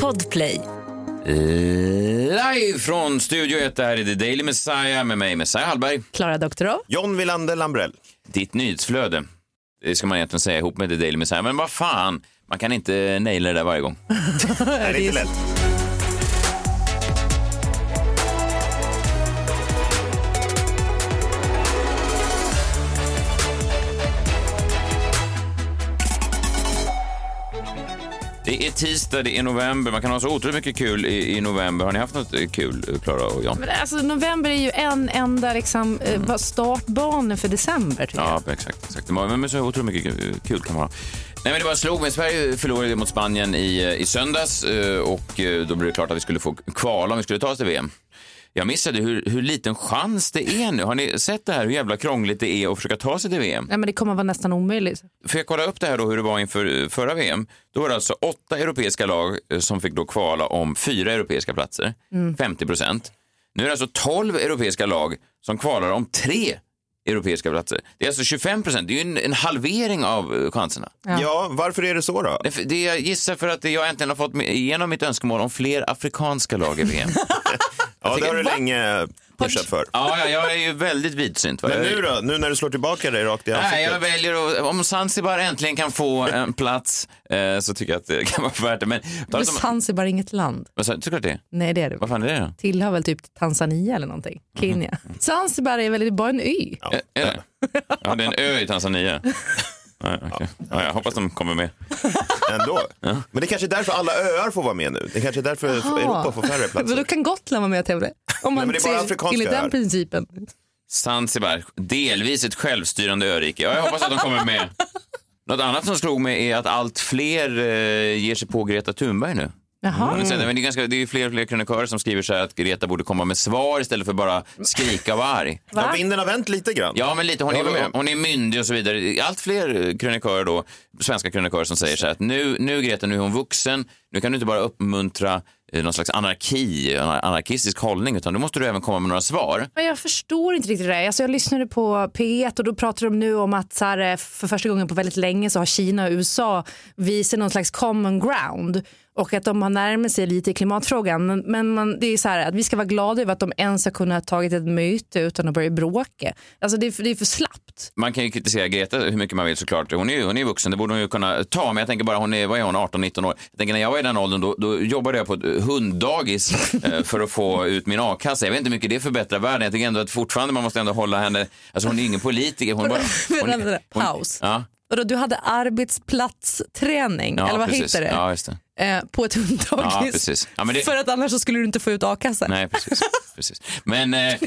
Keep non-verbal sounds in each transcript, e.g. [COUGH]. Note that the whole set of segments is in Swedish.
Podplay. Live från Studio 1, det här är The Daily Messiah med mig, Messiah Hallberg. Klara Doktorow. John Wilander Lambrell. Ditt nyhetsflöde, det ska man egentligen säga ihop med The Daily Messiah, men vad fan, man kan inte naila det där varje gång. [LAUGHS] Nej, det är inte lätt. Det är tisdag, det är november, man kan ha så otroligt mycket kul i, i november. Har ni haft något eh, kul, eh, Klara och Jan? Men alltså, november är ju en enda liksom, mm. startbana för december. Ja, exakt. exakt. Men så otroligt mycket kul kan man ha. Nej, men det bara slog mig. Sverige förlorade mot Spanien i, eh, i söndags eh, och eh, då blev det klart att vi skulle få kvala om vi skulle ta oss till VM. Jag missade hur, hur liten chans det är nu. Har ni sett det här, hur jävla krångligt det är att försöka ta sig till VM? Nej, men det kommer vara nästan omöjligt. För jag kolla upp det här då, hur det var inför förra VM. Då var det alltså åtta europeiska lag som fick då kvala om fyra europeiska platser, mm. 50 procent. Nu är det alltså tolv europeiska lag som kvalar om tre europeiska platser. Det är alltså 25 procent, det är ju en, en, halvering av chanserna. Ja. ja. varför är det så då? Det, det, jag gissar för att jag äntligen har fått igenom mitt önskemål om fler afrikanska lag i VM. [LAUGHS] ja, det har du länge pushat för. Ja, ja, jag är ju väldigt vidsynt. Men nu då? Nu när du slår tillbaka dig rakt i ansiktet? Nej, jag väljer att, om Zanzibar äntligen kan få en plats eh, så tycker jag att det [LAUGHS] kan vara värt det. Men, men Zanzibar är inget land. Vad sa, tycker du att det är? Nej, det är det. Vad fan är det då? Tillhör väl typ Tanzania eller någonting. Kenya. Mm. Zanzibar är väl bara en ö? Ja, är det? Ja, det är en ö i Tanzania. [LAUGHS] Nej, okay. ja, jag hoppas de kommer med. [LAUGHS] Ändå. Ja. Men det är kanske är därför alla öar får vara med nu. Det är kanske är därför Aha. Europa får färre [LAUGHS] platser. Men då kan Gotland vara med och tävla. Om man Nej, ser enligt den principen. Zanzibar, delvis ett självstyrande örike. Ja, jag hoppas att de kommer med. Något annat som slog mig är att allt fler eh, ger sig på Greta Thunberg nu. Jaha. Mm. Men det, är ganska, det är fler och fler krönikörer som skriver så att Greta borde komma med svar istället för bara skrika och vara arg. Ja, vinden har vänt lite grann. Ja, men lite. Hon är, hon är myndig och så vidare. Allt fler krönikörer då, svenska krönikörer som säger så här att nu, nu Greta, nu är hon vuxen. Nu kan du inte bara uppmuntra eh, någon slags anarki, anarkistisk hållning, utan då måste du även komma med några svar. Men jag förstår inte riktigt det där. Alltså jag lyssnade på P1 och då pratar de nu om att så här, eh, för första gången på väldigt länge så har Kina och USA visat någon slags common ground och att de har närmat sig lite i klimatfrågan. Men, men man, det är så här att vi ska vara glada över att de ens har kunnat tagit ett möte utan att börja bråka. Alltså det är, för, det är för slappt. Man kan ju kritisera Greta hur mycket man vill såklart. Hon är ju hon är vuxen, det borde hon ju kunna ta. Men jag tänker bara, hon är, vad är hon, 18-19 år? Jag tänker när jag var i den åldern då, då jobbade jag på ett hunddagis [LAUGHS] eh, för att få ut min a-kassa. Jag vet inte hur mycket det förbättrar världen. Jag tycker ändå att fortfarande man måste ändå hålla henne, alltså hon är ingen politiker. Hon [LAUGHS] bara, hon, hon, Paus. Ja. Vadå, du hade arbetsplatsträning, ja, eller vad precis. heter det? Ja, just det. Eh, på ett hunddagis. Ja, det... För att annars skulle du inte få ut a-kassa. Nej, precis. precis. Men eh, [LAUGHS]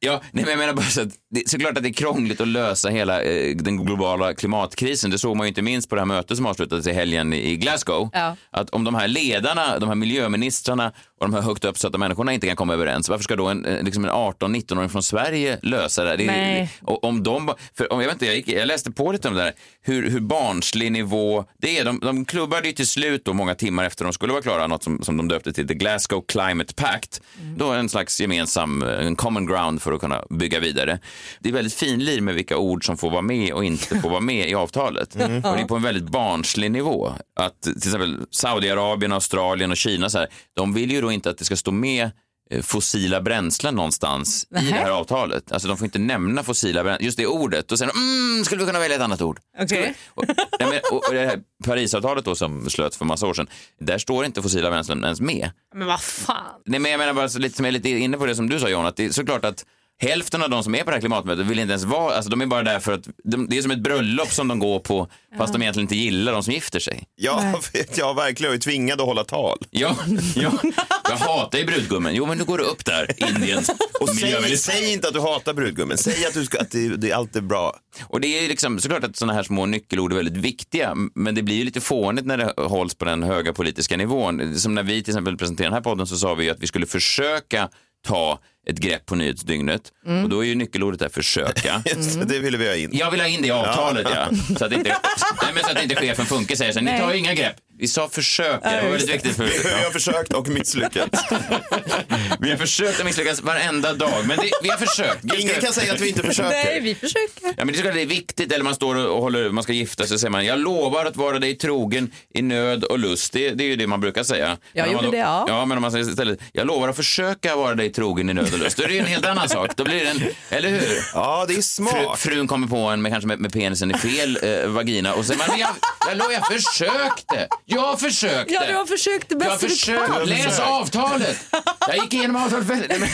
Ja, nej, men jag menar bara så att det, såklart att det är krångligt att lösa hela eh, den globala klimatkrisen. Det såg man ju inte minst på det här mötet som avslutades i helgen i Glasgow. Ja. Att om de här ledarna, de här miljöministrarna och de här högt uppsatta människorna inte kan komma överens, varför ska då en, eh, liksom en 18-19-åring från Sverige lösa det? det nej. Och om de, för om, jag, vet inte, jag, gick, jag läste på lite om det där, hur, hur barnslig nivå det är. De, de klubbade ju till slut då många timmar efter de skulle vara klara, något som, som de döpte till The Glasgow Climate Pact. Mm. Då en slags gemensam, eh, en common ground för att kunna bygga vidare. Det är väldigt finlir med vilka ord som får vara med och inte får vara med i avtalet. Mm. Och det är på en väldigt barnslig nivå. Att till exempel Saudiarabien, Australien och Kina, så här, de vill ju då inte att det ska stå med eh, fossila bränslen någonstans Nähe. i det här avtalet. Alltså de får inte nämna fossila bränslen, just det ordet. Säger de, mm, skulle vi kunna välja ett annat ord? Okay. Och, och, och det här Parisavtalet då som slöts för massa år sedan, där står inte fossila bränslen ens med. Men vad fan? Nej men jag menar bara lite som är lite inne på det som du sa John, att det är såklart att Hälften av de som är på det här klimatmötet vill inte ens vara, alltså de är bara där för att, de, det är som ett bröllop som de går på fast de egentligen inte gillar de som gifter sig. Ja, [LAUGHS] ja verkligen, jag är tvingad att hålla tal. Ja, ja. jag hatar ju brudgummen. Jo, men nu går du upp där, Indiens [LAUGHS] Och säg, säg inte att du hatar brudgummen, säg att, du ska, att det, det, allt är bra. Och det är liksom, såklart att sådana här små nyckelord är väldigt viktiga, men det blir ju lite fånigt när det hålls på den höga politiska nivån. Som när vi till exempel presenterade den här podden så sa vi att vi skulle försöka ta ett grepp på nyhetsdygnet. Mm. Och då är ju nyckelordet där försöka. [LAUGHS] Mm. det ville vi ha in. Jag vill ha in det i avtalet ja. ja. Så, att inte, [LAUGHS] nej, men så att inte chefen Funke säger så här, ni tar inga grepp. Vi sa försök, det var väldigt viktigt för [LAUGHS] Vi har försökt och misslyckats. [LAUGHS] Vi har försökt att misslyckas varenda dag, men det, vi har försökt. Ingen kan säga att vi inte Nej, försöker. vi försöker. Ja, men det, är klart det är viktigt, eller man står och håller, man ska gifta sig, säger man jag lovar att vara dig trogen i nöd och lust. Det, det är ju det man brukar säga. Jag Men gjorde det, ja. Ja, men om man säger istället, jag lovar att försöka vara dig trogen i nöd och lust, då är det ju en helt annan sak. Då blir det en, eller hur? Ja, det är Fru, smart. frun kommer på en med, kanske med, med penisen i fel eh, vagina och säger man, jag, jag, lo- jag försökte, jag försökte. Ja, du har försökt det Jag har bästa du försökt, kan. läs avtalet. Jag gick igenom avtalet. väldigt- men- [LAUGHS]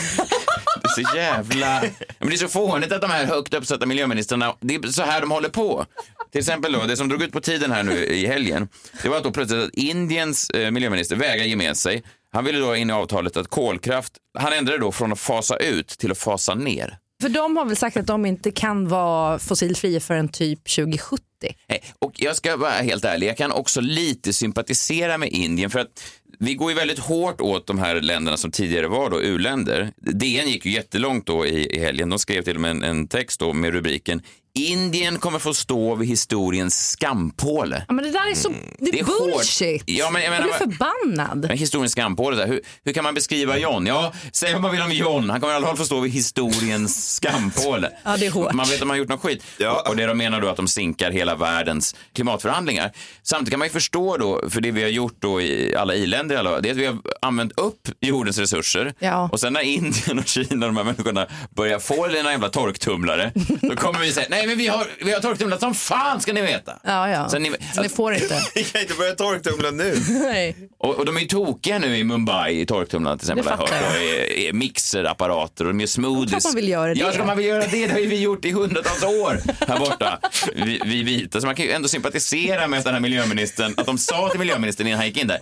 Det är så jävla... Men det är så fånigt att de här högt uppsatta miljöministrarna, det är så här de håller på. Till exempel då, det som drog ut på tiden här nu i helgen, det var att då plötsligt att Indiens eh, miljöminister vägrade ge med sig. Han ville då in i avtalet att kolkraft, han ändrade då från att fasa ut till att fasa ner. För de har väl sagt att de inte kan vara fossilfria förrän typ 2070. Nej, Och jag ska vara helt ärlig, jag kan också lite sympatisera med Indien för att vi går ju väldigt hårt åt de här länderna som tidigare var då u-länder. DN gick ju jättelångt då i, i helgen. De skrev till och med en, en text då med rubriken Indien kommer få stå vid historiens skampåle. Ja, men det där är så det är Det är bullshit. Ja, men jag menar- blir förbannad. Men historiens skampåle, där. Hur, hur kan man beskriva John? Ja, säg vad man vill om John. Han kommer i alla fall få stå vid historiens [LAUGHS] skampåle. Ja, det är hårt. Man vet att man har gjort något skit. Ja. Och, och det de menar då att de sinkar hela världens klimatförhandlingar. Samtidigt kan man ju förstå då, för det vi har gjort då i alla i-länder, alla- det är att vi har använt upp jordens resurser. Ja. Och sen när Indien och Kina, de här människorna, börjar få sina jävla torktumlare, då kommer vi säga, nej men vi har, vi har torktumlat som fan ska ni veta. Ja, ja. Så ni, Så ni får inte. [LAUGHS] Vi kan inte börja torktumla nu. [LAUGHS] Nej. och, och de är ju tokiga nu i Mumbai, i torktumlarna till exempel. Det jag fattar hört. Och är- är mixerapparater och de gör smoothies. Klart man vill göra det. Ja, man vill göra det? Det har ju vi gjort i hundratals år här borta. Vi, vi vita. Så man kan ju ändå sympatisera med den här miljöministern, att de sa till miljöministern innan han gick in där,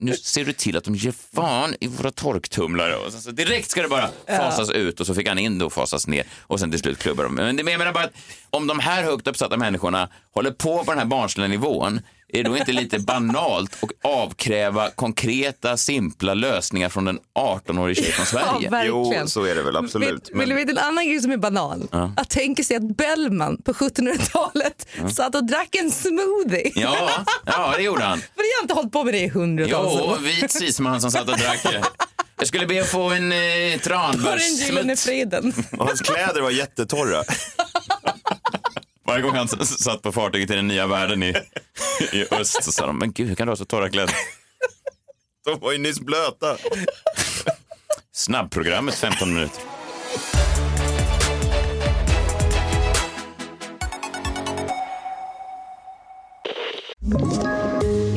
nu ser du till att de ger fan i våra torktumlare. Och så direkt ska det bara fasas ut och så fick han in det och fasas ner och sen till slut klubbar de. Men jag menar bara att om de här högt uppsatta människorna håller på på den här barnsliga nivån, är det då inte lite banalt att avkräva konkreta, simpla lösningar från en 18-årig tjej från Ja, Sverige? verkligen. Jo, så är det väl absolut. Vill, vill du Men, veta en annan grej som är banal? Att tänka sig att Bellman på 1700-talet satt och drack en smoothie. Ja, ja, det gjorde han. [LAUGHS] För jag har inte hållit på med det i hundratals Jo, år. vit cisman som satt och drack det. Jag skulle be att få en eh, På den gyllene tranbärssmuts. freden. och hans kläder var jättetorra. [LAUGHS] Varje gång han satt på fartyget till den nya världen i, i öst så sa de, men gud, hur kan du ha så torra kläder? De var ju nyss blöta. Snabbprogrammet 15 minuter.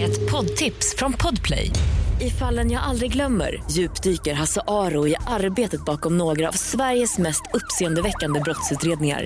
Ett poddtips från Podplay. I fallen jag aldrig glömmer djupdyker Hasse Aro i arbetet bakom några av Sveriges mest uppseendeväckande brottsutredningar.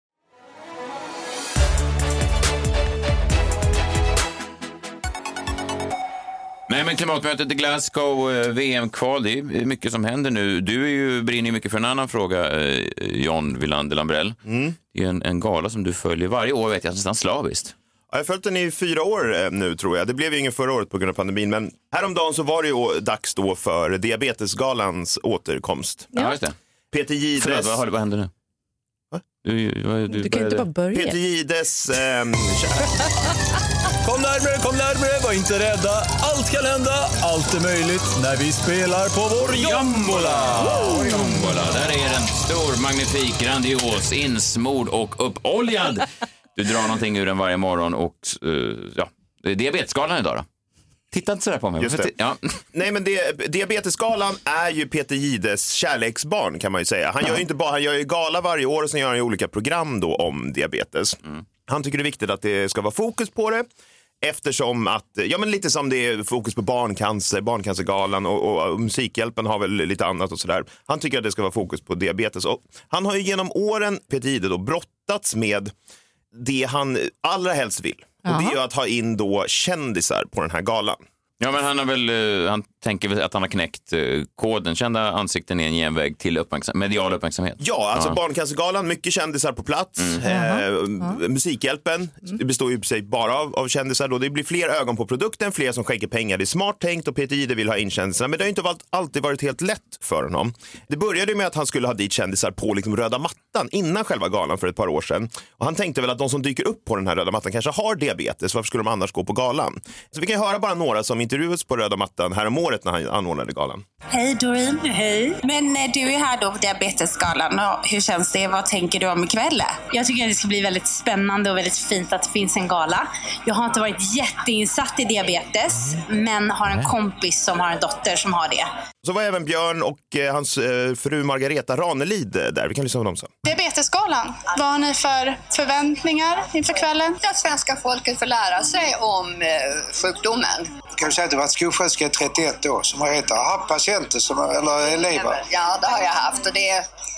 Nej, men klimatmötet i Glasgow, eh, VM-kval, det är mycket som händer nu. Du är ju, brinner ju mycket för en annan fråga, eh, John Wilander Lambrell. Det är en, en gala som du följer varje år, vet jag, nästan slaviskt. Ja, Jag har följt den i fyra år eh, nu tror jag. Det blev ju ingen förra året på grund av pandemin. Men häromdagen så var det ju dags då för Diabetesgalans återkomst. Ja, just det. Peter Gides, Förlåt, vad, vad händer nu? Du, vad- du, Du kan ju inte bara börja. Peter Gides [LAUGHS] kär- Kom närmre, kom närmre, var inte rädda. Allt kan hända, allt är möjligt när vi spelar på vår jombola. Jombola, där är den. Stor, magnifik, grandios, insmord och uppoljad. Du drar någonting ur den varje morgon och eh, ja, det är diabetesgalan idag då. Titta inte sådär på mig. Just det. Ja. Nej men det, Diabetesgalan är ju Peter Gides kärleksbarn kan man ju säga. Han gör ju inte bara, han gör ju gala varje år och sen gör han ju olika program då om diabetes. Han tycker det är viktigt att det ska vara fokus på det. Eftersom att, ja men lite som det är fokus på barncancer, Barncancergalan och, och, Musikhjälpen har väl lite annat och sådär. Han tycker att det ska vara fokus på diabetes. Och han har ju genom åren, Peter Gide, då brottats med det han allra helst vill. Och det är ju att ha in då kändisar på den här galan. Ja, men han, har väl, eh, han tänker väl att han har knäckt eh, koden. Kända ansikten är en genväg till uppmärksam, medial uppmärksamhet. Ja, alltså Barncancergalan, mycket kändisar på plats. Eh, Musikhjälpen det består ju sig bara av, av kändisar. Då. Det blir fler ögon på produkten, fler som skänker pengar. Det är smart tänkt och Peter Jihde vill ha in kändisarna. Men det har inte alltid varit helt lätt för honom. Det började med att han skulle ha dit kändisar på liksom röda mattan innan själva galan för ett par år sedan. Och han tänkte väl att de som dyker upp på den här röda mattan kanske har diabetes. Varför skulle de annars gå på galan? Så vi kan höra bara några som intervjuades på röda mattan här om året när han anordnade galan. Hej Doreen. Hej. Men eh, du är här då på Diabetesgalan. Och hur känns det? Vad tänker du om ikväll? Jag tycker att det ska bli väldigt spännande och väldigt fint att det finns en gala. Jag har inte varit jätteinsatt i diabetes, men har en kompis som har en dotter som har det. Så var även Björn och eh, hans eh, fru Margareta Ranelid eh, där. Vi kan lyssna på dem sen. Diabetesgalan, vad har ni för förväntningar inför kvällen? Att svenska folket får lära sig om sjukdomen. Jag kan säga att jag har varit skolsköterska i 31 år. Som har heter, haft patienter som, eller elever. Ja, det har jag haft och det,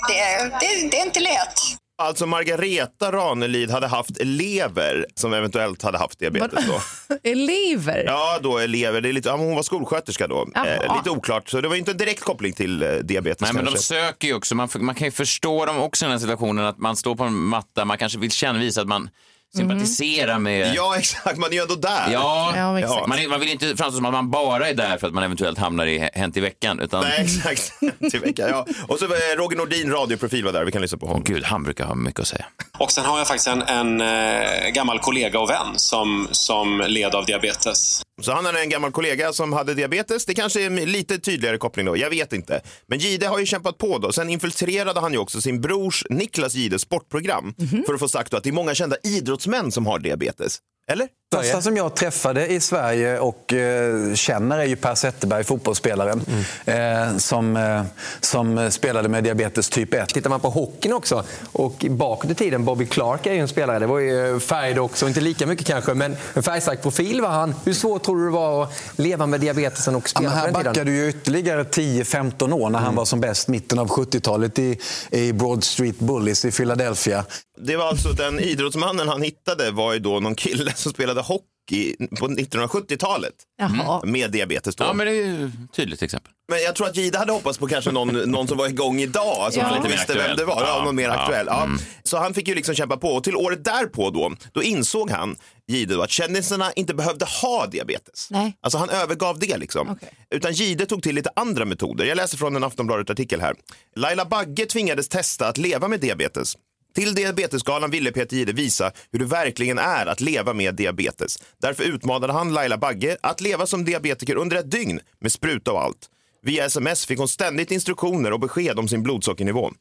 det, det, det är inte lätt. Alltså Margareta Ranelid hade haft elever som eventuellt hade haft diabetes då. Elever? [LAUGHS] Ja, då elever. Det är lite, ja, hon var skolsköterska då. Eh, lite oklart, så det var inte en direkt koppling till eh, diabetes Nej, men de kanske. söker ju också. Man, man kan ju förstå dem också i den här situationen att man står på en matta, man kanske vill känna, visa att man sympatiserar med... Ja, exakt. Man är ju ändå där. Ja, Ja, exakt. man, är- man vill inte framstå som att man bara är där för att man eventuellt hamnar i Hänt i veckan. Utan, Nej, exakt. till veckan, ja. Och så var Roger Nordin, radioprofil var där. Vi kan lyssna på honom. Gud, han brukar ha mycket att säga. Och sen har jag faktiskt en, en eh, gammal kollega och vän som, som led av diabetes. Så han hade en gammal kollega som hade diabetes. Det kanske är en lite tydligare koppling då, jag vet inte. Men Gide har ju kämpat på då. Sen infiltrerade han ju också sin brors Niklas Gides sportprogram för att få sagt att det är många kända idrottsmän som har diabetes. Eller? Första som jag träffade i Sverige och eh, känner är ju Per Zetterberg, fotbollsspelaren, eh, som, eh, som spelade med diabetes typ 1. Tittar man på hockeyn också, och bakåt i tiden, Bobby Clark är ju en spelare, det var ju färg också, inte lika mycket kanske, men en färgstark profil var han. Hur svårt tror du det var att leva med diabetesen och Ja, spela men här backar du ju ytterligare 10-15 år när han var som bäst, mitten av 70-talet i, i Broad Street Bullies i Philadelphia. Det var alltså den idrottsmannen han hittade var ju då någon kille som spelade hockey på 1970-talet Jaha. med diabetes. Då. Ja, men det är ju ett tydligt exempel. Men jag tror att Gide hade hoppats på kanske någon, någon som var igång idag, som Ja. Lite inte mer visste vem aktuell. det var. Ja, Ja. någon mer Ja. aktuell. Ja. Mm. Så han fick ju liksom kämpa på. Och till året därpå då, då insåg han, Gide, då, att kändisarna inte behövde ha diabetes. Nej. Alltså han övergav det liksom. Okej. Utan Gide tog till lite andra metoder. Jag läser från en Aftonbladet-artikel här. Laila Bagge tvingades testa att leva med diabetes. Till Diabetesgalan ville Peter Jihde visa hur det verkligen är att leva med diabetes. Därför utmanade han Laila Bagge att leva som diabetiker under ett dygn med spruta och allt. Via sms fick hon ständigt instruktioner och besked om sin blodsockernivå.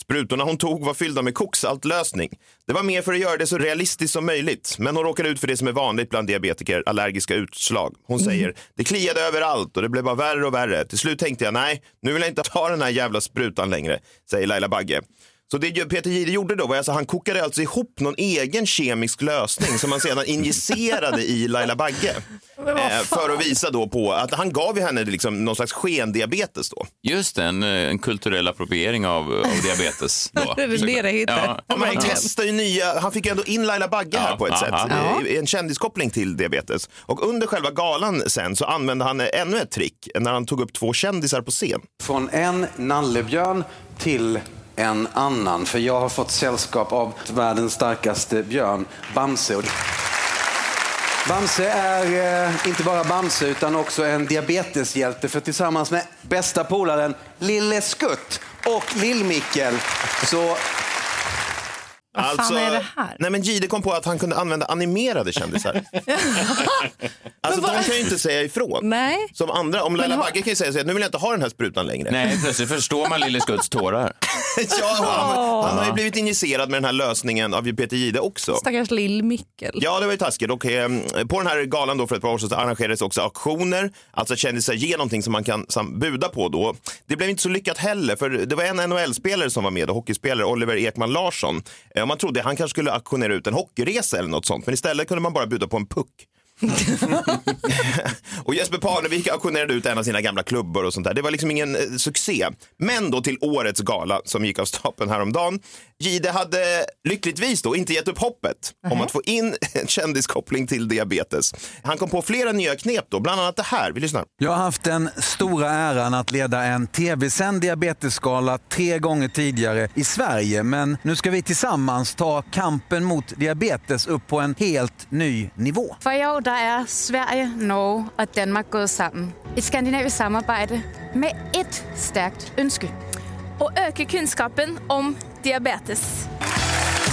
Sprutorna hon tog var fyllda med koksaltlösning. Det var mer för att göra det så realistiskt som möjligt, men hon råkade ut för det som är vanligt bland diabetiker, allergiska utslag. Hon säger, det kliade överallt och det blev bara värre och värre. Till slut tänkte jag, nej, nu vill jag inte ta den här jävla sprutan längre, säger Laila Bagge. Så det Peter Jihde gjorde då var alltså han kokade alltså ihop någon egen kemisk lösning som han sedan injicerade i Laila Bagge. Eh, för att visa då på att han gav ju henne liksom någon slags skendiabetes då. Just det, en, eh, en kulturell appropriering av, av diabetes. Då. [LAUGHS] Det är väl det det. Ja. Men han testar ju nya, han fick ju ändå in Laila Bagge här Ja, på ett ja, sätt. ja. Eh, En kändiskoppling till diabetes. Och under själva galan sen så använde han eh, ännu ett trick när han tog upp två kändisar på scen. Från en nallebjörn till en annan. För jag har fått sällskap av världens starkaste björn, Bamse. Bamse är eh, inte bara Bamse utan också en diabeteshjälte. För tillsammans med bästa polaren Lille Skutt och Lill-Mickel så vad fan är det här? Nej men Gide kom på att han kunde använda animerade kändisar. [LAUGHS] alltså de kan ju inte säga ifrån. Nej. Som andra, om Laila har- Bagge kan ju säga så här, nu vill jag inte ha den här sprutan längre. Nej, plötsligt förstår man Lille Skutts tårar. [LAUGHS] ja, han, han har ju blivit injicerad med den här lösningen av Peter Gide också. Stackars lill-Mickel. Ja, det var ju taskigt. Och, eh, på den här galan då för ett par år sedan så arrangerades också auktioner. Alltså kändisar ger någonting som man kan sam- buda på då. Det blev inte så lyckat heller, för det var en NHL-spelare som var med, och hockeyspelare, Oliver Ekman Larsson. Eh, man trodde han kanske skulle auktionera ut en hockeyresa eller något sånt, men istället kunde man bara bjuda på en puck och Jesper Parnevik auktionerade ut en av sina gamla klubbor och sånt där. Det var liksom ingen eh, succé. Men då till årets gala som gick av stapeln häromdagen. Gide hade lyckligtvis då inte gett upp hoppet om att få in [LAUGHS] en kändiskoppling till diabetes. Han kom på flera nya knep då, bland annat det här. Vi lyssnar. Jag har haft den stora äran att leda en tv-sänd diabetesskala tre gånger tidigare i Sverige. Men nu ska vi tillsammans ta kampen mot diabetes upp på en helt ny nivå. For i år der er Sverige, Norge og Danmark gået sammen. Et skandinavisk samarbejde med et stærkt ønske. Och øke kunskapen om diabetes.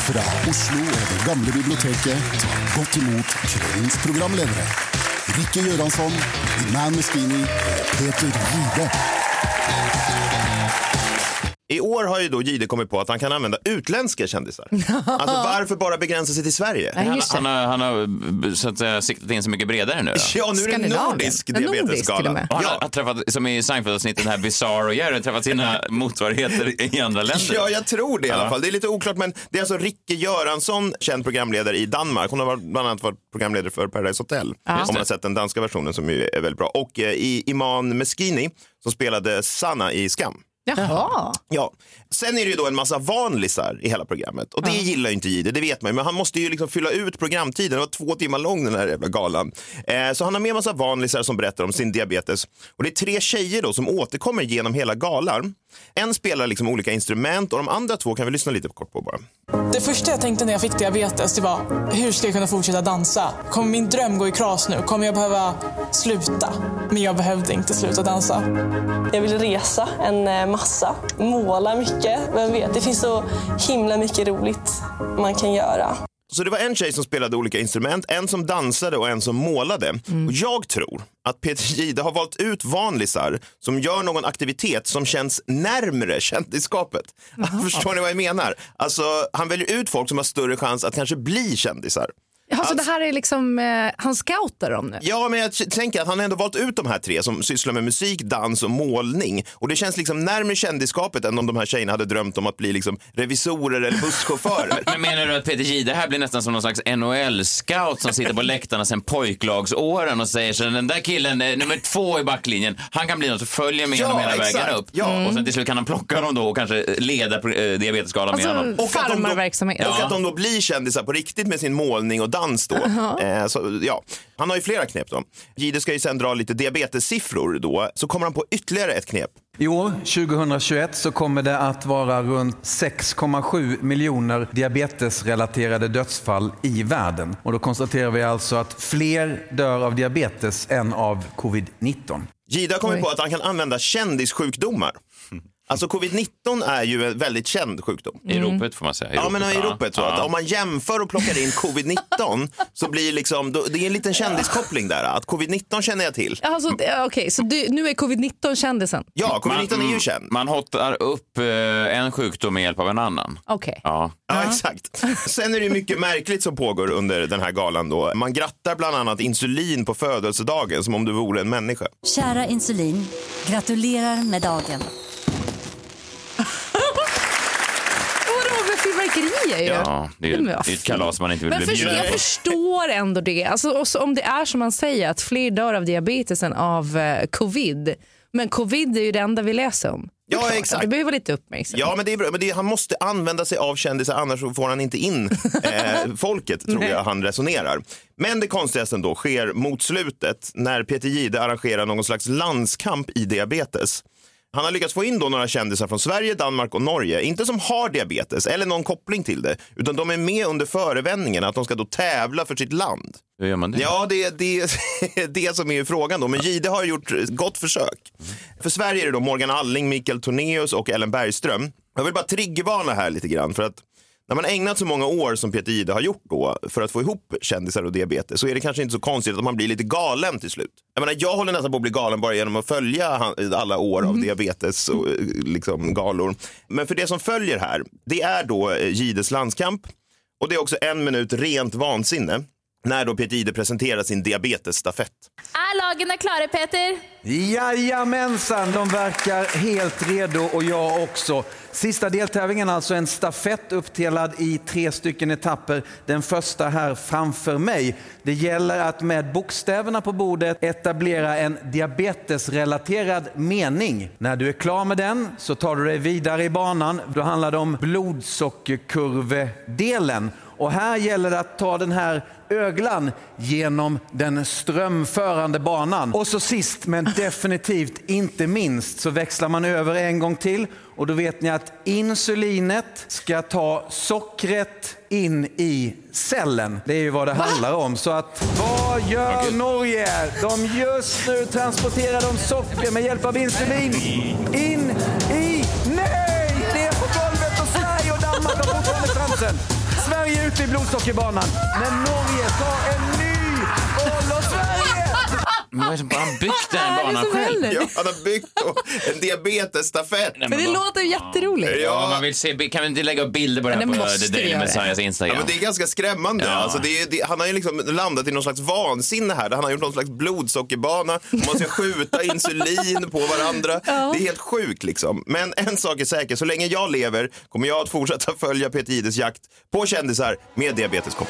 Fra Oslo og det gamle biblioteket tar godt imot kveldens programledere. Rikke Göransson, Iman Meskini og Peter Gide. I år har ju då Gide kommit på att han kan använda utländska kändisar. [LAUGHS] Alltså varför bara begränsa sig till Sverige? Han, han, har, han har så att säga, siktat in så mycket bredare nu då. [LAUGHS] Ja, nu är det nordisk diabetesskala. Och Han har, har träffat, som i Seinfeld-avsnittet, den här Bizarre och Jerry, träffat sina motsvarigheter i andra länder. Ja, jag tror det i alla Ja. fall. Det är lite oklart, men det är alltså Ricke Göransson, känd programledare i Danmark. Hon har varit- bland annat varit programledare för Paradise Hotel. Ja. Om man har sett den danska versionen som ju är väldigt bra. Och eh, i Iman Meskini som spelade Sanna i Skam. Jaha. Ja. Sen är det ju då en massa vanlisar i hela programmet och det gillar ju inte Jihde, det vet man ju. Men han måste ju liksom fylla ut programtiden. Det var två timmar lång den här jävla galan. Eh, så han har med en massa vanlisar som berättar om sin diabetes. Och det är tre tjejer då som återkommer genom hela galan. En spelar liksom olika instrument och de andra två kan vi lyssna lite kort på bara. Det första jag tänkte när jag fick diabetes det var hur ska jag kunna fortsätta dansa? Kommer min dröm gå i kras nu? Kommer jag behöva sluta? Men jag behövde inte sluta dansa. Jag vill resa en eh, massa, måla mycket. Vem vet, det finns så himla mycket roligt man kan göra. Så det var en tjej som spelade olika instrument, en som dansade och en som målade. Och jag tror att Peter Gide har valt ut vanlisar som gör någon aktivitet som känns närmre kändisskapet. [LAUGHS] Förstår ni vad jag menar? Alltså, han väljer ut folk som har större chans att kanske bli kändisar. Ja, så det här är liksom, eh, han scoutar dem nu? Ja, men jag tänker att han har ändå valt ut de här tre som sysslar med musik, dans och målning. Och det känns liksom närmare kändisskapet än om de här tjejerna hade drömt om att bli liksom revisorer eller busschaufförer. [LAUGHS] Men menar du att Peter Gide här blir nästan som någon slags NHL-scout som sitter på läktarna sen pojklagsåren och säger så den där killen, eh, nummer två i backlinjen, han kan bli något följer med Ja, honom hela exakt. vägen upp. Ja. Och sen till slut kan han plocka dem då och kanske leda eh, diabetesskalan med honom. Och att, de då, och att de då blir kändisar på riktigt med sin målning och dans då. Eh, så, ja. Han har ju flera knep då. Gide ska ju sen dra lite diabetessiffror då. Så kommer han på ytterligare ett knep. I år, 2021, så kommer det att vara runt 6,7 miljoner diabetesrelaterade dödsfall i världen. Och då konstaterar vi alltså att fler dör av diabetes än av covid-19. Gide har kommit Oj. på att han kan använda kändissjukdomar. Alltså covid-19 är ju en väldigt känd sjukdom. I ropet får man säga. I Ja, men i ropet, så ja. att Ja. om man jämför och plockar in covid-19 [LAUGHS] så blir liksom, då, det är en liten kändiskoppling där. Att covid-19 känner jag till. Alltså, det- Okej, så du, nu är covid-19 kändisen? Ja, covid-19 är ju känd. Man hottar upp eh, en sjukdom med hjälp av en annan. Okej. Ja. Ja, exakt. Sen är det ju mycket märkligt som pågår under den här galan då. Man grattar bland annat insulin på födelsedagen som om du vore en människa. Kära insulin, gratulerar med dagen. Fyrverkerier ju? Ja, det är ju det är ett kalas man inte vill Men bli bjuden jag förstår ändå det. Alltså, om det är som man säger att fler dör av diabetes än av eh, covid. Men covid är ju det enda vi läser om. Ja, exakt. Det behöver lite uppmärksamhet. Ja, men det är bra. Men det han måste använda sig av kändisar, annars får han inte in [LAUGHS] eh, folket, tror jag han resonerar. Men det konstigaste då sker mot slutet när Peter Gide arrangerar någon slags landskamp i diabetes. Han har lyckats få in då några kändisar från Sverige, Danmark och Norge, inte som har diabetes eller någon koppling till det, utan de är med under förevändningen att de ska då tävla för sitt land. Hur gör man det? Ja, det är det, [LAUGHS] det som är frågan då. Men Gide har gjort gott försök. För Sverige är det då Morgan Alling, Mikael Tornéus och Ellen Bergström. Jag vill bara triggervarna här lite grann för att när man ägnat så många år som Peter Gide har gjort då för att få ihop kändisar och diabetes så är det kanske inte så konstigt att man blir lite galen till slut. Jag menar, jag håller nästan på att bli galen bara genom att följa alla år av diabetes och eh, liksom galor. Men för det som följer här, det är då eh, Gides landskamp och det är också en minut rent vansinne. när då Peter Jihde presenterar sin diabetesstafett. Är lagen är klara Peter? Jajamensan, de verkar helt redo och jag också. Sista deltävlingen alltså en stafett uppdelad i tre stycken etapper. Den första här framför mig. Det gäller att med bokstäverna på bordet etablera en diabetesrelaterad mening. När du är klar med den så tar du dig vidare i banan. Då handlar det om blodsockerkurvedelen. Och här gäller det att ta den här öglan genom den strömförande banan. Och så sist men definitivt inte minst så växlar man över en gång till och då vet ni att insulinet ska ta sockret in i cellen. Det är ju vad det handlar om. Så att vad gör Norge? De just nu transporterar de socker med hjälp av insulin in i... Nej! Ner på golvet och Sverige och Danmark har fortfarande chansen. Sverige ute i blodsockerbanan. Men Norge tar en ny! Men vad är det som- har han byggt den Vad är det banan själv? Ja, han har byggt en diabetesstafett. Men det låter ju jätteroligt. Ja, man vill se, kan vi inte lägga upp bilder på det här på The Daily. Messiahs Ja, Instagram? men det är ganska skrämmande. Ja. Alltså, det är, det, han har ju liksom landat i någon slags vansinne här. Han har gjort någon slags blodsockerbana. Man ska skjuta [LAUGHS] insulin på varandra. Det är helt sjukt liksom. Men en sak är säker, så länge jag lever kommer jag att fortsätta följa Peter Jihdes jakt på kändisar med diabeteskopp.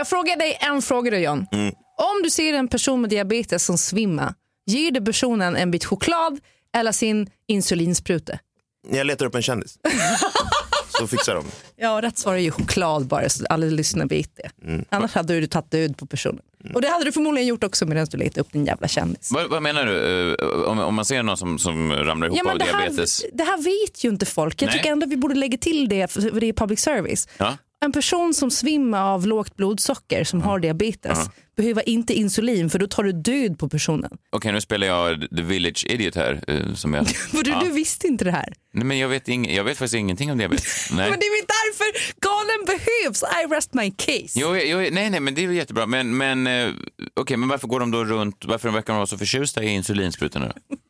Jag fråga dig en fråga då John? Om du ser en person med diabetes som svimmar, ger du personen en bit choklad eller sin insulinspruta? Jag letar upp en kändis. [LAUGHS] så fixar de. Ja, rätt svar är ju choklad bara så alla lyssnare vet det. Annars hade du tagit död på personen. Och det hade du förmodligen gjort också medan du letade upp din jävla kändis. Vad, vad menar du? Eh, Om, om man ser någon som, som ramlar ihop Ja, men av det, diabetes? här, det här vet ju inte folk. Jag Nej. tycker ändå att vi borde lägga till det för det är public service. Ja. En person som svimmar av lågt blodsocker som har diabetes Ja. behöver inte insulin för då tar du död på personen. Okej, nu spelar jag The Village Idiot här. eh, Som jag, [LAUGHS] du, Ja. du visste inte det här. Nej, men jag, vet ing, jag vet faktiskt ingenting om diabetes. [LAUGHS] Nej. Men det är väl därför galen behövs. I rest my case. Jo, jo, nej, nej, men det är jättebra. Men, men, eh, okej, men varför går de då runt, varför verkar de vara så förtjusta i insulinsprutorna? [LAUGHS]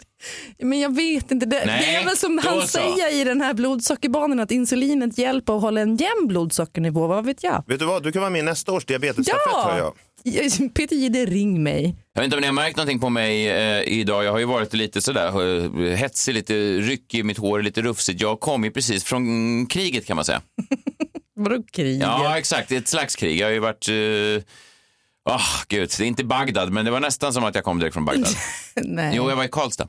Men jag vet inte. Det, Nej, det är väl som han så. säger i den här blodsockerbanan att insulinet hjälper att hålla en jämn blodsockernivå. Vad vet jag? Vet du vad, du kan vara med i nästa års diabetesstafett hör jag. Ja! Peter Jihde, ring mig. Jag vet inte om ni har märkt någonting på mig eh, idag. Jag har ju varit lite sådär eh, hetsig, lite ryckig, mitt hår är lite rufsigt. Jag kom ju precis från kriget kan man säga. [LAUGHS] Vadå krig? Ja, exakt. Ett slags krig. Jag har ju varit... Uh, oh, gud, det är inte Bagdad, men det var nästan som att jag kom direkt från Bagdad. [LAUGHS] Nej. Jo, jag var i Karlstad.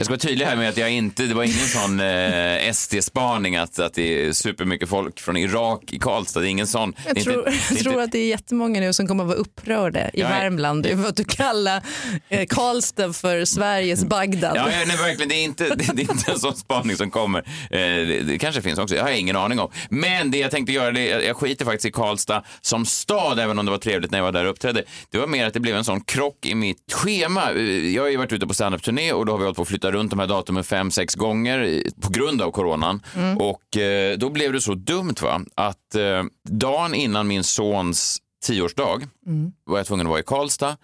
Jag ska vara tydlig här med att jag inte, det var ingen sån eh, SD-spaning att, att det är supermycket folk från Irak i Karlstad. Det är ingen sån. Jag tror, inte, är jag tror inte, att det är jättemånga nu som kommer att vara upprörda i Ja, ja. Värmland över att du kallar eh, Karlstad för Sveriges Bagdad. Ja, nej, verkligen. Det är, inte, det, det är inte en sån spaning som kommer. Eh, det, det kanske finns också. Jag har ingen aning om. Men det jag tänkte göra, det, jag, jag skiter faktiskt i Karlstad som stad, även om det var trevligt när jag var där och uppträdde. Det var mer att det blev en sån krock i mitt schema. Eh, Jag har ju varit ute på standup-turné och då har vi hållit på att flytta runt de här datumen fem, sex gånger på grund av coronan. Och eh, då blev det så dumt va, att eh, dagen innan min sons tioårsdag var jag tvungen att vara i Karlstad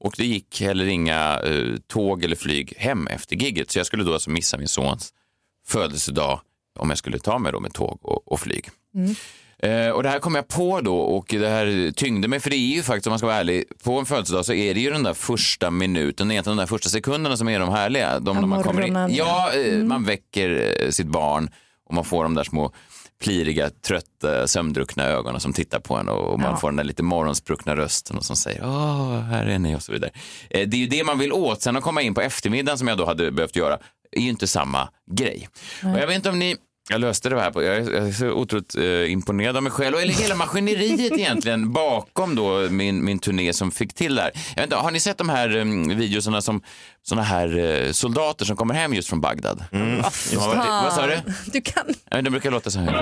och det gick heller inga eh, tåg eller flyg hem efter gigget. Så jag skulle då alltså missa min sons födelsedag om jag skulle ta mig då med tåg och, och flyg. Eh, och det här kom jag på då och det här tyngde mig, för det är ju faktiskt om man ska vara ärlig, på en födelsedag så är det ju den där första minuten, egentligen de där första sekunderna som är de härliga. De, när man kommer in. Ja, ja. eh, man väcker eh, sitt barn och man får de där små pliriga, trötta, sömndruckna ögonen som tittar på en och man Ja. får den där lite morgonspruckna rösten och som säger åh, här är ni och så vidare. Eh, Det är ju det man vill åt. Sen att komma in på eftermiddagen som jag då hade behövt göra är ju inte samma grej. Och jag vet inte om ni Jag löste det här. På, jag, är, jag är så otroligt eh, imponerad av mig själv. Eller hela maskineriet egentligen [LAUGHS] bakom då min, min turné som fick till det här. Jag vet inte, har ni sett de här um, videosarna som såna här eh, soldater som kommer hem just från Bagdad? Mm. Har varit, vad sa du? Du kan... Ja, det brukar låta så här.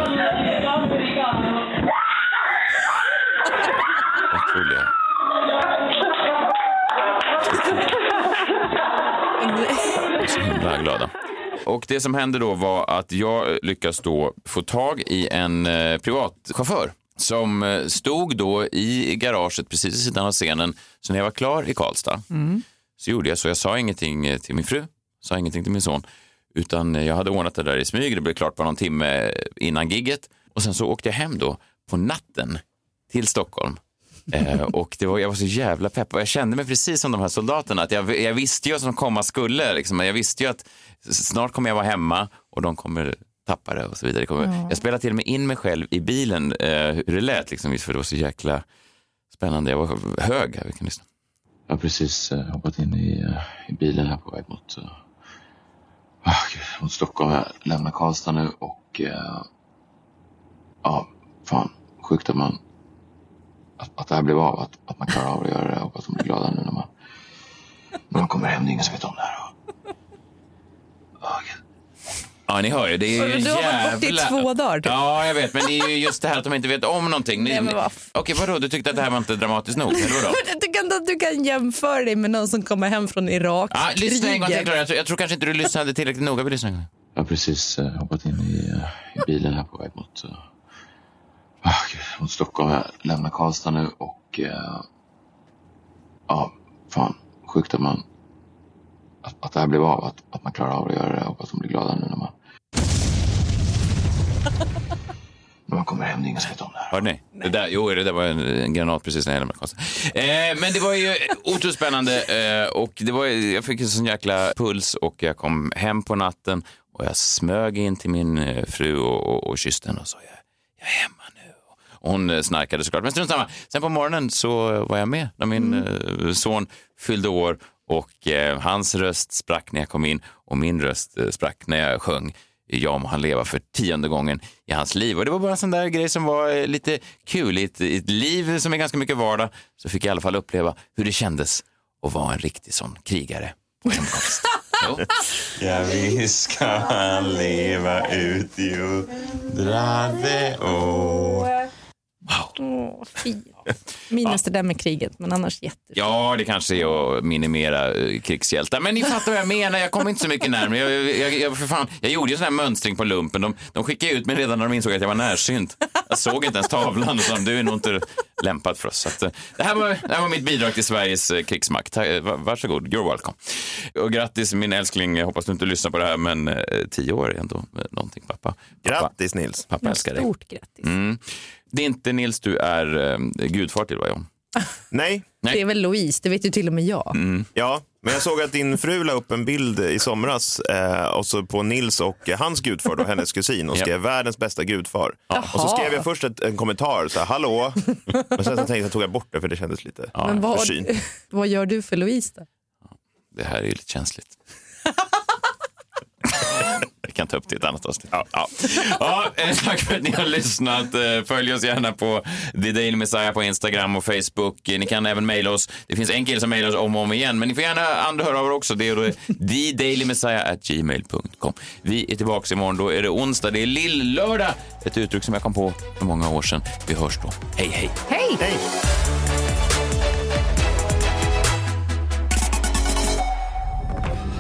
Och det som hände då var att jag lyckas då få tag i en eh, privatchaufför som eh, stod då i garaget precis vid sidan av scenen. Så när jag var klar i Karlstad Mm. så gjorde jag så. Jag sa ingenting eh, till min fru, sa ingenting till min son, utan eh, jag hade ordnat det där i smyg. Det blev klart på någon timme innan gigget och sen så åkte jag hem då på natten till Stockholm. Eh, och det var, jag var så jävla pepp och jag kände mig precis som de här soldaterna. Att jag, jag visste ju vad som komma skulle. Liksom. Jag visste ju att snart kommer jag vara hemma och de kommer tappa det och så vidare. Kommer, Ja. Jag spelade till och med in mig själv i bilen, eh, hur det lät, liksom, just för det var så jäkla spännande. Jag var hög. här, Vi kan lyssna. Jag har precis eh, hoppat in i, eh, i bilen här på väg mot, gud, mot Stockholm. Jag lämnar Karlstad nu och eh, ja, fan, sjukt att man att, att det här blev av, att, att man klarar av att göra det. Jag hoppas de blir glada nu när man, när man kommer hem. Det är ingen som vet om det här. Ja, ni hör ju. Det är ju en Du har varit borta i två dagar, typ. Ja, jag vet. Men det är ju just det här att de inte vet om någonting. Ni, Nej, men vad Okej, vadå? Du tyckte att det här var inte dramatiskt nog? Eller vadå? [LAUGHS] Inte att du kan jämföra dig med någon som kommer hem från Irak. Ja, lyssna en gång till. Jag, tror- jag tror kanske inte du lyssnade tillräckligt noga. Jag har precis eh, hoppat in i, eh, i bilen här på väg mot, eh, oh, mot Stockholm. Jag lämnar Karlstad nu och eh, ja, fan, sjukt att man att, att det här blev av, att, att man klarar av att göra det. Jag hoppas de blir glada nu när man när man kommer hem. Det är ingen som vet om det här. Hörde ni? Det där, jo, det där var en, en granat precis när jag lämnade Karlstad. Eh, men det var ju otroligt spännande eh, och det var, jag fick en sån jäkla puls och jag kom hem på natten och jag smög in till min eh, fru och, och, och kysste henne och sa jag, jag är hemma hon eh, snarkade såklart, men strunt samma. Sen på morgonen så var jag med när min eh, son fyllde år och eh, hans röst sprack när jag kom in och min röst eh, sprack när jag sjöng Ja må han leva för tionde gången i hans liv. Och det var bara en sån där grej som var eh, lite kul. I ett, i ett liv som är ganska mycket vardag så fick jag i alla fall uppleva hur det kändes att vara en riktig sån krigare på hemkomst. [LAUGHS] Ja, visst ska han leva ut i hundrade år. Åh, fint. [LAUGHS] Minus det där med kriget, men annars jätte... Ja, det kanske är att minimera eh, krigshjältar. Men ni fattar vad jag menar, jag kom inte så mycket närmare. Jag, jag, jag, för fan, jag gjorde ju sån här mönstring på lumpen. De, de skickade ut mig redan när de insåg att jag var närsynt. Jag såg inte ens tavlan och sa du är nog inte lämpad för oss. Så att, eh, det, här var, det här var mitt bidrag till Sveriges eh, krigsmakt. Varsågod, you're welcome. Och grattis min älskling, jag hoppas du inte lyssnar på det här, men tio år är ändå någonting pappa. pappa. Grattis Nils. Pappa älskar dig. Stort grattis. Mm. Det är inte Nils du är eh, gudfar till, va John? Nej. Det är väl Louise, det vet ju till och med jag. Mm. Ja, men jag såg att din fru la upp en bild i somras eh, och så på Nils och hans gudfar, då, hennes kusin, och skrev världens bästa gudfar. Och så skrev jag först ett, en kommentar, så här, hallå, men sen så tänkte jag, tog jag bort det för det kändes lite Men vad, försynt. [LAUGHS] vad gör du för Louise då? Det här är ju lite känsligt. [LAUGHS] Vi kan ta upp det i ett annat avsnitt. Ja. Ja. Ja, eh, tack för att ni har lyssnat. Eh, Följ oss gärna på The Daily Messiah på Instagram och Facebook. Eh, Ni kan även mejla oss. Det finns en kille som mejlar oss om och om igen, men ni får gärna andra höra av er också. Det är thedailymessiah.gmail.com. Vi är tillbaka imorgon. Då är det onsdag. Det är lill-lördag. Ett uttryck som jag kom på för många år sedan. Vi hörs då. Hej, hej. Hej! hej.